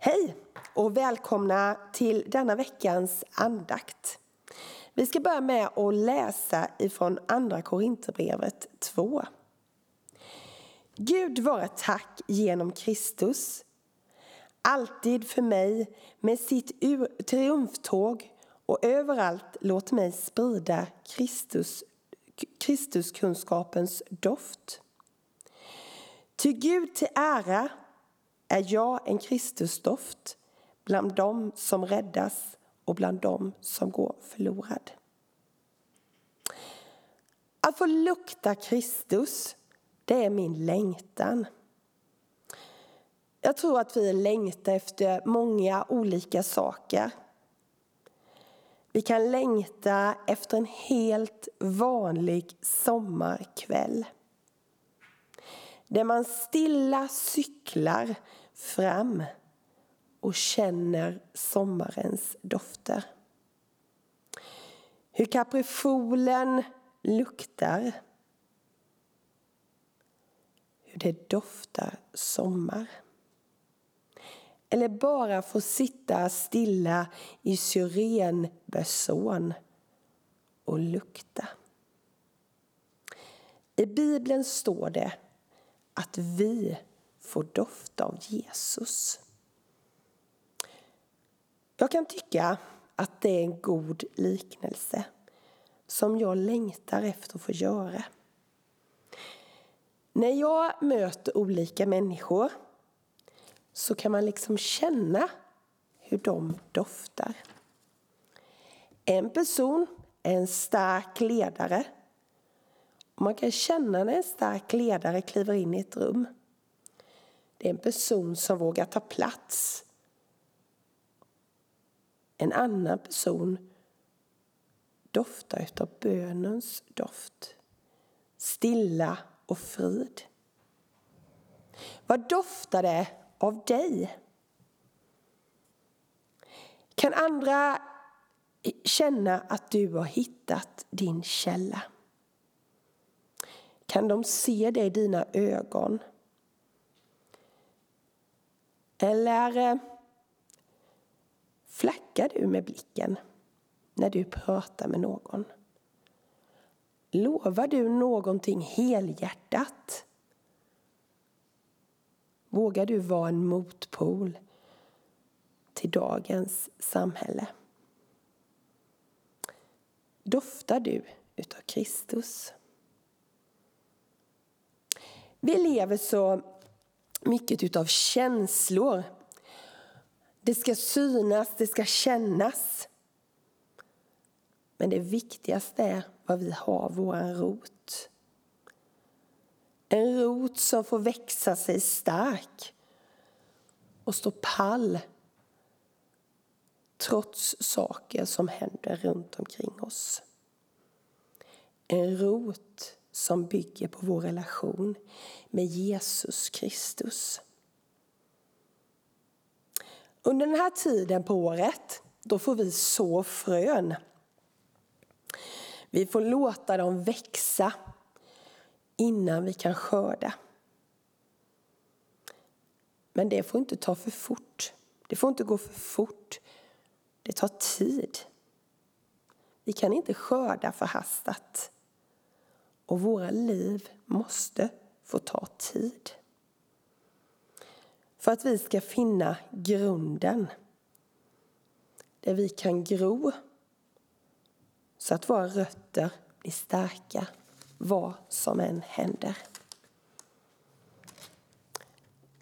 Hej och välkomna till denna veckans andakt. Vi ska börja med att läsa ifrån Andra Korinthierbrevet 2. Gud vare tack genom Kristus, alltid för mig med sitt triumftåg och överallt låt mig sprida Kristus, Kristuskunskapens doft. Ty Gud till ära är jag en Kristusdoft bland dem som räddas och bland dem som går förlorad. Att få lukta Kristus, det är min längtan. Jag tror att vi längtar efter många olika saker. Vi kan längta efter en helt vanlig sommarkväll där man stilla cyklar fram och känner sommarens dofter. Hur kaprifolen luktar. Hur det doftar sommar. Eller bara få sitta stilla i syrenbösson och lukta. I Bibeln står det att vi får dofta av Jesus. Jag kan tycka att det är en god liknelse som jag längtar efter att få göra. När jag möter olika människor så kan man liksom känna hur de doftar. En person är en stark ledare. Man kan känna när en stark ledare kliver in i ett rum. Det är en person som vågar ta plats. En annan person doftar av bönens doft. Stilla och frid. Vad doftar det av dig? Kan andra känna att du har hittat din källa? Kan de se det i dina ögon? Eller eh, flackar du med blicken när du pratar med någon? Lovar du någonting helhjärtat? Vågar du vara en motpol till dagens samhälle? Doftar du utav Kristus? Vi lever så mycket utav känslor. Det ska synas, det ska kännas. Men det viktigaste är var vi har, vår rot. En rot som får växa sig stark och stå pall trots saker som händer runt omkring oss. En rot som bygger på vår relation med Jesus Kristus. Under den här tiden på året då får vi så frön. Vi får låta dem växa innan vi kan skörda. Men det får inte ta för fort. Det får inte gå för fort. Det tar tid. Vi kan inte skörda förhastat. Och våra liv måste få ta tid. För att vi ska finna grunden där vi kan gro så att våra rötter blir starka vad som än händer.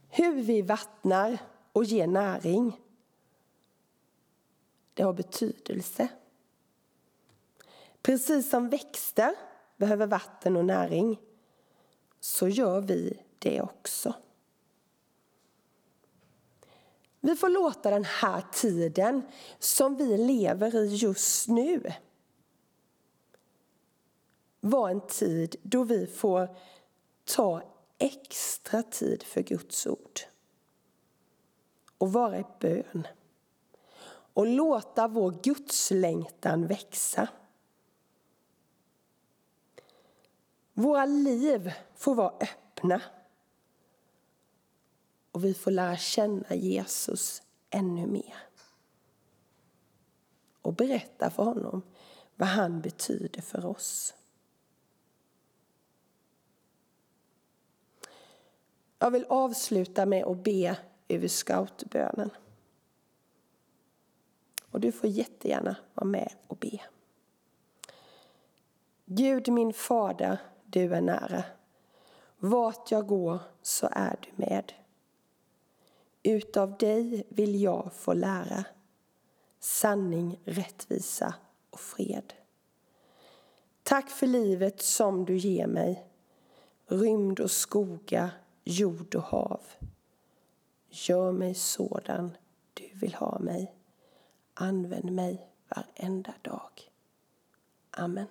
Hur vi vattnar och ger näring det har betydelse. Precis som växter behöver vatten och näring så gör vi det också. Vi får låta den här tiden som vi lever i just nu vara en tid då vi får ta extra tid för Guds ord och vara i bön och låta vår gudslängtan växa. Våra liv får vara öppna. Och vi får lära känna Jesus ännu mer. Och berätta för honom vad han betyder för oss. Jag vill avsluta med att be över scoutbönen. Och du får jättegärna vara med och be. Gud min fader, du är nära. Vart jag går så är du med. Utav dig vill jag få lära sanning, rättvisa och fred. Tack för livet som du ger mig, rymd och skogar, jord och hav. Gör mig sådan du vill ha mig. Använd mig varenda dag. Amen.